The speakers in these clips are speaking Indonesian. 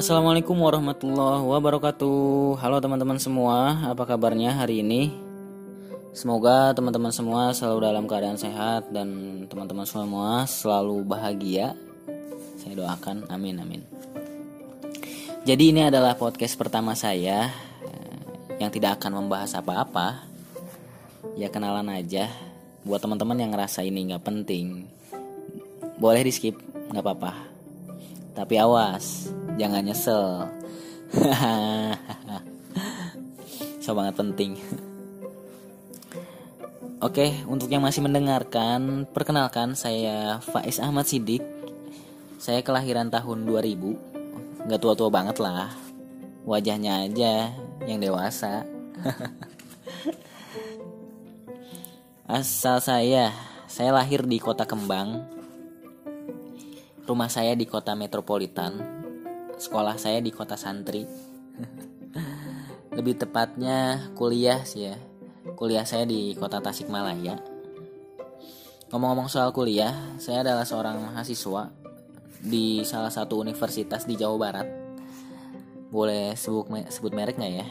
Assalamualaikum warahmatullahi wabarakatuh. Halo teman-teman semua, apa kabarnya hari ini? Semoga teman-teman semua selalu dalam keadaan sehat dan teman-teman semua selalu bahagia. Saya doakan, amin amin. Jadi ini adalah podcast pertama saya eh, yang tidak akan membahas apa-apa. Ya kenalan aja. Buat teman-teman yang ngerasa ini nggak penting, boleh di skip, nggak apa-apa. Tapi awas, jangan nyesel. so banget penting. Oke, untuk yang masih mendengarkan, perkenalkan saya Faiz Ahmad Sidik. Saya kelahiran tahun 2000. Nggak tua-tua banget lah. Wajahnya aja yang dewasa. Asal saya, saya lahir di Kota Kembang. Rumah saya di Kota Metropolitan. Sekolah saya di Kota Santri. Lebih tepatnya kuliah sih ya. Kuliah saya di Kota Tasikmalaya. Ngomong-ngomong soal kuliah, saya adalah seorang mahasiswa di salah satu universitas di Jawa Barat. Boleh sebut sebut merek nggak ya?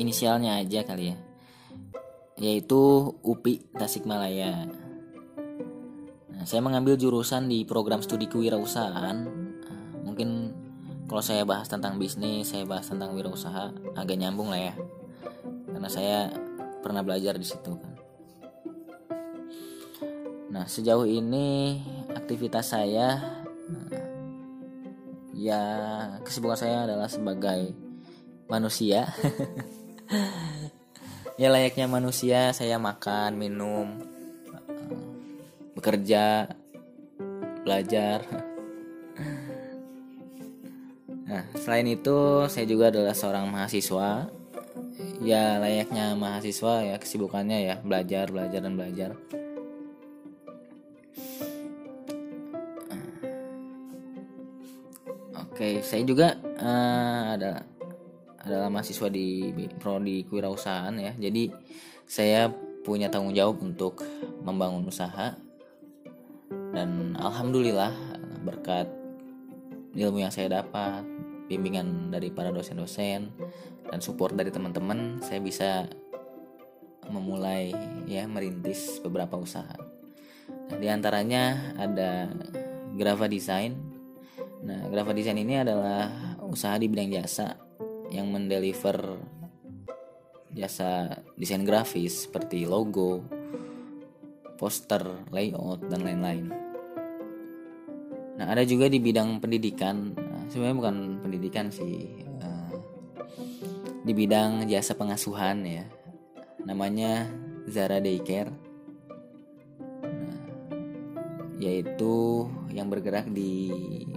Inisialnya aja kali ya yaitu UPI Tasikmalaya. Nah, saya mengambil jurusan di program studi kewirausahaan. Mungkin kalau saya bahas tentang bisnis, saya bahas tentang wirausaha agak nyambung lah ya. Karena saya pernah belajar di situ kan. Nah, sejauh ini aktivitas saya nah, ya kesibukan saya adalah sebagai manusia ya layaknya manusia saya makan minum bekerja belajar nah selain itu saya juga adalah seorang mahasiswa. Ya layaknya mahasiswa ya kesibukannya ya belajar belajar dan belajar. Oke, saya juga uh, ada adalah mahasiswa di prodi kewirausahaan ya. Jadi saya punya tanggung jawab untuk membangun usaha. Dan alhamdulillah berkat ilmu yang saya dapat, bimbingan dari para dosen-dosen dan support dari teman-teman, saya bisa memulai ya merintis beberapa usaha. Nah, di antaranya ada Grava Design. Nah, Grava Design ini adalah usaha di bidang jasa yang mendeliver jasa desain grafis seperti logo, poster, layout, dan lain-lain. Nah, ada juga di bidang pendidikan, nah, sebenarnya bukan pendidikan sih, uh, di bidang jasa pengasuhan ya, namanya Zara Daycare, nah, yaitu yang bergerak di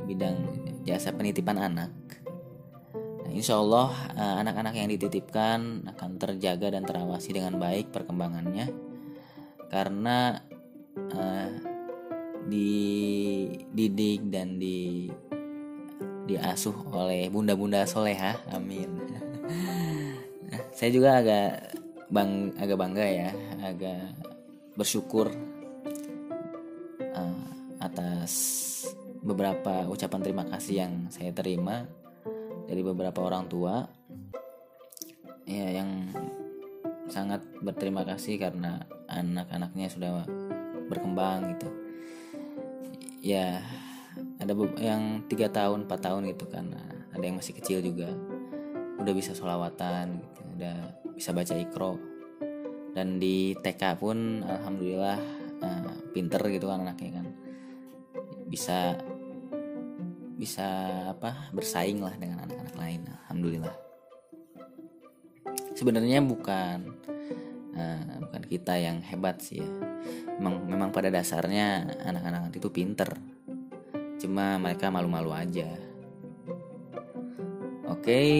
bidang jasa penitipan anak. Insya Allah eh, anak-anak yang dititipkan akan terjaga dan terawasi dengan baik perkembangannya. Karena uh, dididik dan di diasuh oleh bunda-bunda soleha. Amin. Saya juga agak bang agak bangga ya agak bersyukur uh, atas beberapa ucapan terima kasih yang saya terima dari beberapa orang tua. Ya yang sangat berterima kasih karena anak-anaknya sudah berkembang gitu ya ada yang tiga tahun 4 tahun gitu kan. Ada yang masih kecil juga. Udah bisa solawatan gitu udah bisa baca ikro. Dan di TK pun alhamdulillah uh, pinter gitu kan anaknya kan. Bisa bisa apa bersaing lah dengan anak-anak lain alhamdulillah. Sebenarnya bukan uh, bukan kita yang hebat sih ya memang memang pada dasarnya anak-anak itu pinter. Cuma mereka malu-malu aja. Oke okay,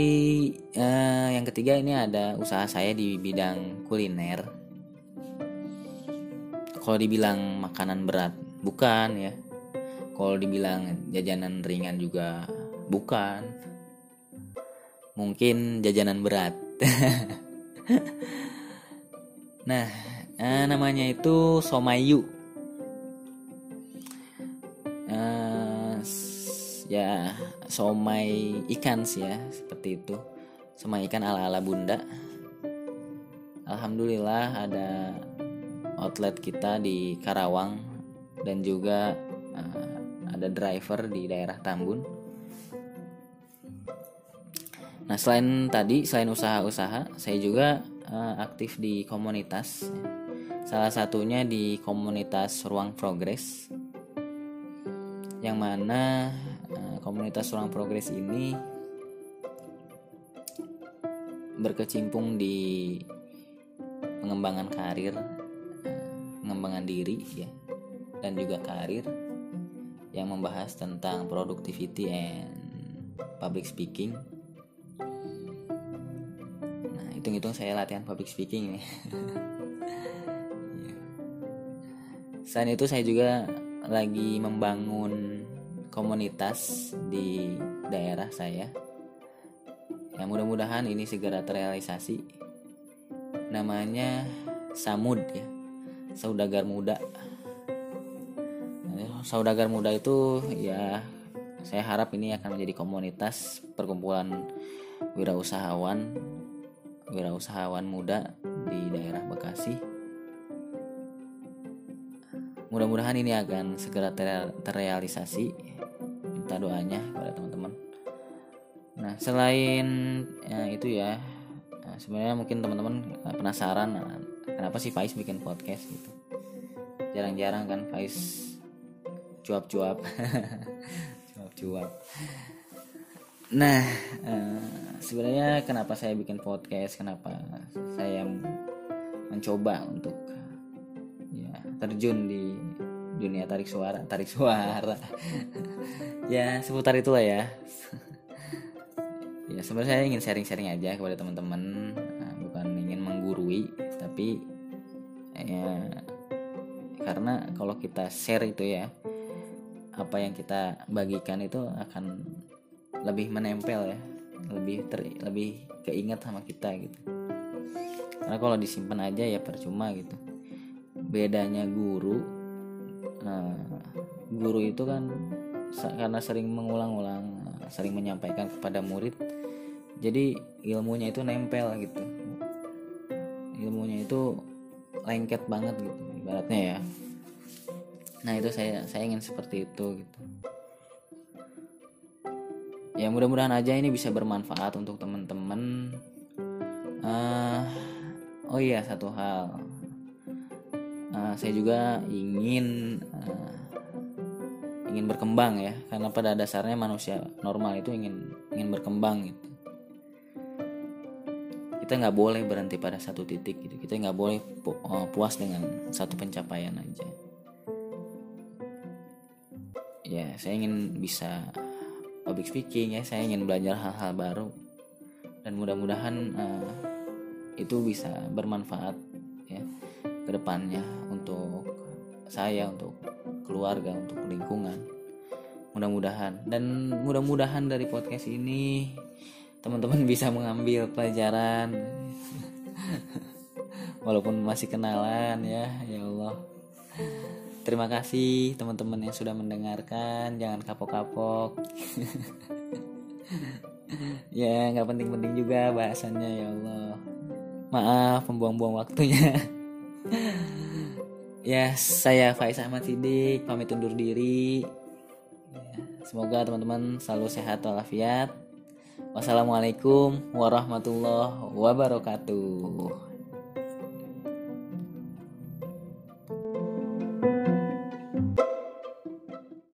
uh, eh, yang ketiga ini ada usaha saya di bidang kuliner. Kalau dibilang makanan berat bukan ya. Kalau dibilang jajanan ringan juga bukan. Mungkin jajanan berat. Nah eh, namanya itu somayu. Eh, ya somai ikan sih ya seperti itu. Somai ikan ala ala bunda. Alhamdulillah ada outlet kita di Karawang dan juga uh, ada driver di daerah Tambun. Nah selain tadi selain usaha-usaha saya juga uh, aktif di komunitas salah satunya di komunitas ruang progres yang mana uh, komunitas ruang progres ini berkecimpung di pengembangan karir uh, pengembangan diri ya dan juga karir yang membahas tentang productivity and public speaking. Nah hitung-hitung saya latihan public speaking nih Selain itu saya juga lagi membangun komunitas di daerah saya. Ya mudah-mudahan ini segera terrealisasi. Namanya Samud ya. Saudagar Muda. Nah, Saudagar Muda itu ya saya harap ini akan menjadi komunitas perkumpulan wirausahawan wirausahawan muda di daerah Bekasi mudah-mudahan ini akan segera terrealisasi. Minta doanya kepada teman-teman. Nah selain ya, itu ya nah, sebenarnya mungkin teman-teman eh, penasaran nah, kenapa sih Faiz bikin podcast gitu? Jarang-jarang kan Faiz cuap-cuap. Cuap-cuap. Nah uh, sebenarnya kenapa saya bikin podcast? Kenapa saya mencoba untuk terjun di dunia tarik suara tarik suara. Ya seputar itulah ya. Ya sebenarnya saya ingin sharing-sharing aja kepada teman-teman. Nah, bukan ingin menggurui tapi ya karena kalau kita share itu ya apa yang kita bagikan itu akan lebih menempel ya. Lebih ter lebih keinget sama kita gitu. Karena kalau disimpan aja ya percuma gitu. Bedanya guru nah guru itu kan karena sering mengulang-ulang sering menyampaikan kepada murid jadi ilmunya itu nempel gitu. Ilmunya itu lengket banget gitu ibaratnya ya. Nah itu saya saya ingin seperti itu gitu. Ya mudah-mudahan aja ini bisa bermanfaat untuk teman-teman. Uh, oh iya satu hal uh, saya juga ingin uh, ingin berkembang ya karena pada dasarnya manusia normal itu ingin ingin berkembang gitu. Kita nggak boleh berhenti pada satu titik gitu. Kita nggak boleh pu uh, puas dengan satu pencapaian aja. Ya saya ingin bisa public speaking ya saya ingin belajar hal-hal baru. Dan mudah-mudahan uh, itu bisa bermanfaat ya ke depannya untuk saya untuk keluarga untuk lingkungan. Mudah-mudahan. Dan mudah-mudahan dari podcast ini teman-teman bisa mengambil pelajaran. Walaupun masih kenalan ya ya Allah. Terima kasih teman-teman yang sudah mendengarkan. Jangan kapok-kapok. Ya nggak penting-penting juga bahasannya ya Allah. Maaf membuang-buang waktunya ya saya Faiz Ahmad Sidik pamit undur diri. Ya, semoga teman-teman selalu sehat walafiat. Wassalamualaikum warahmatullahi wabarakatuh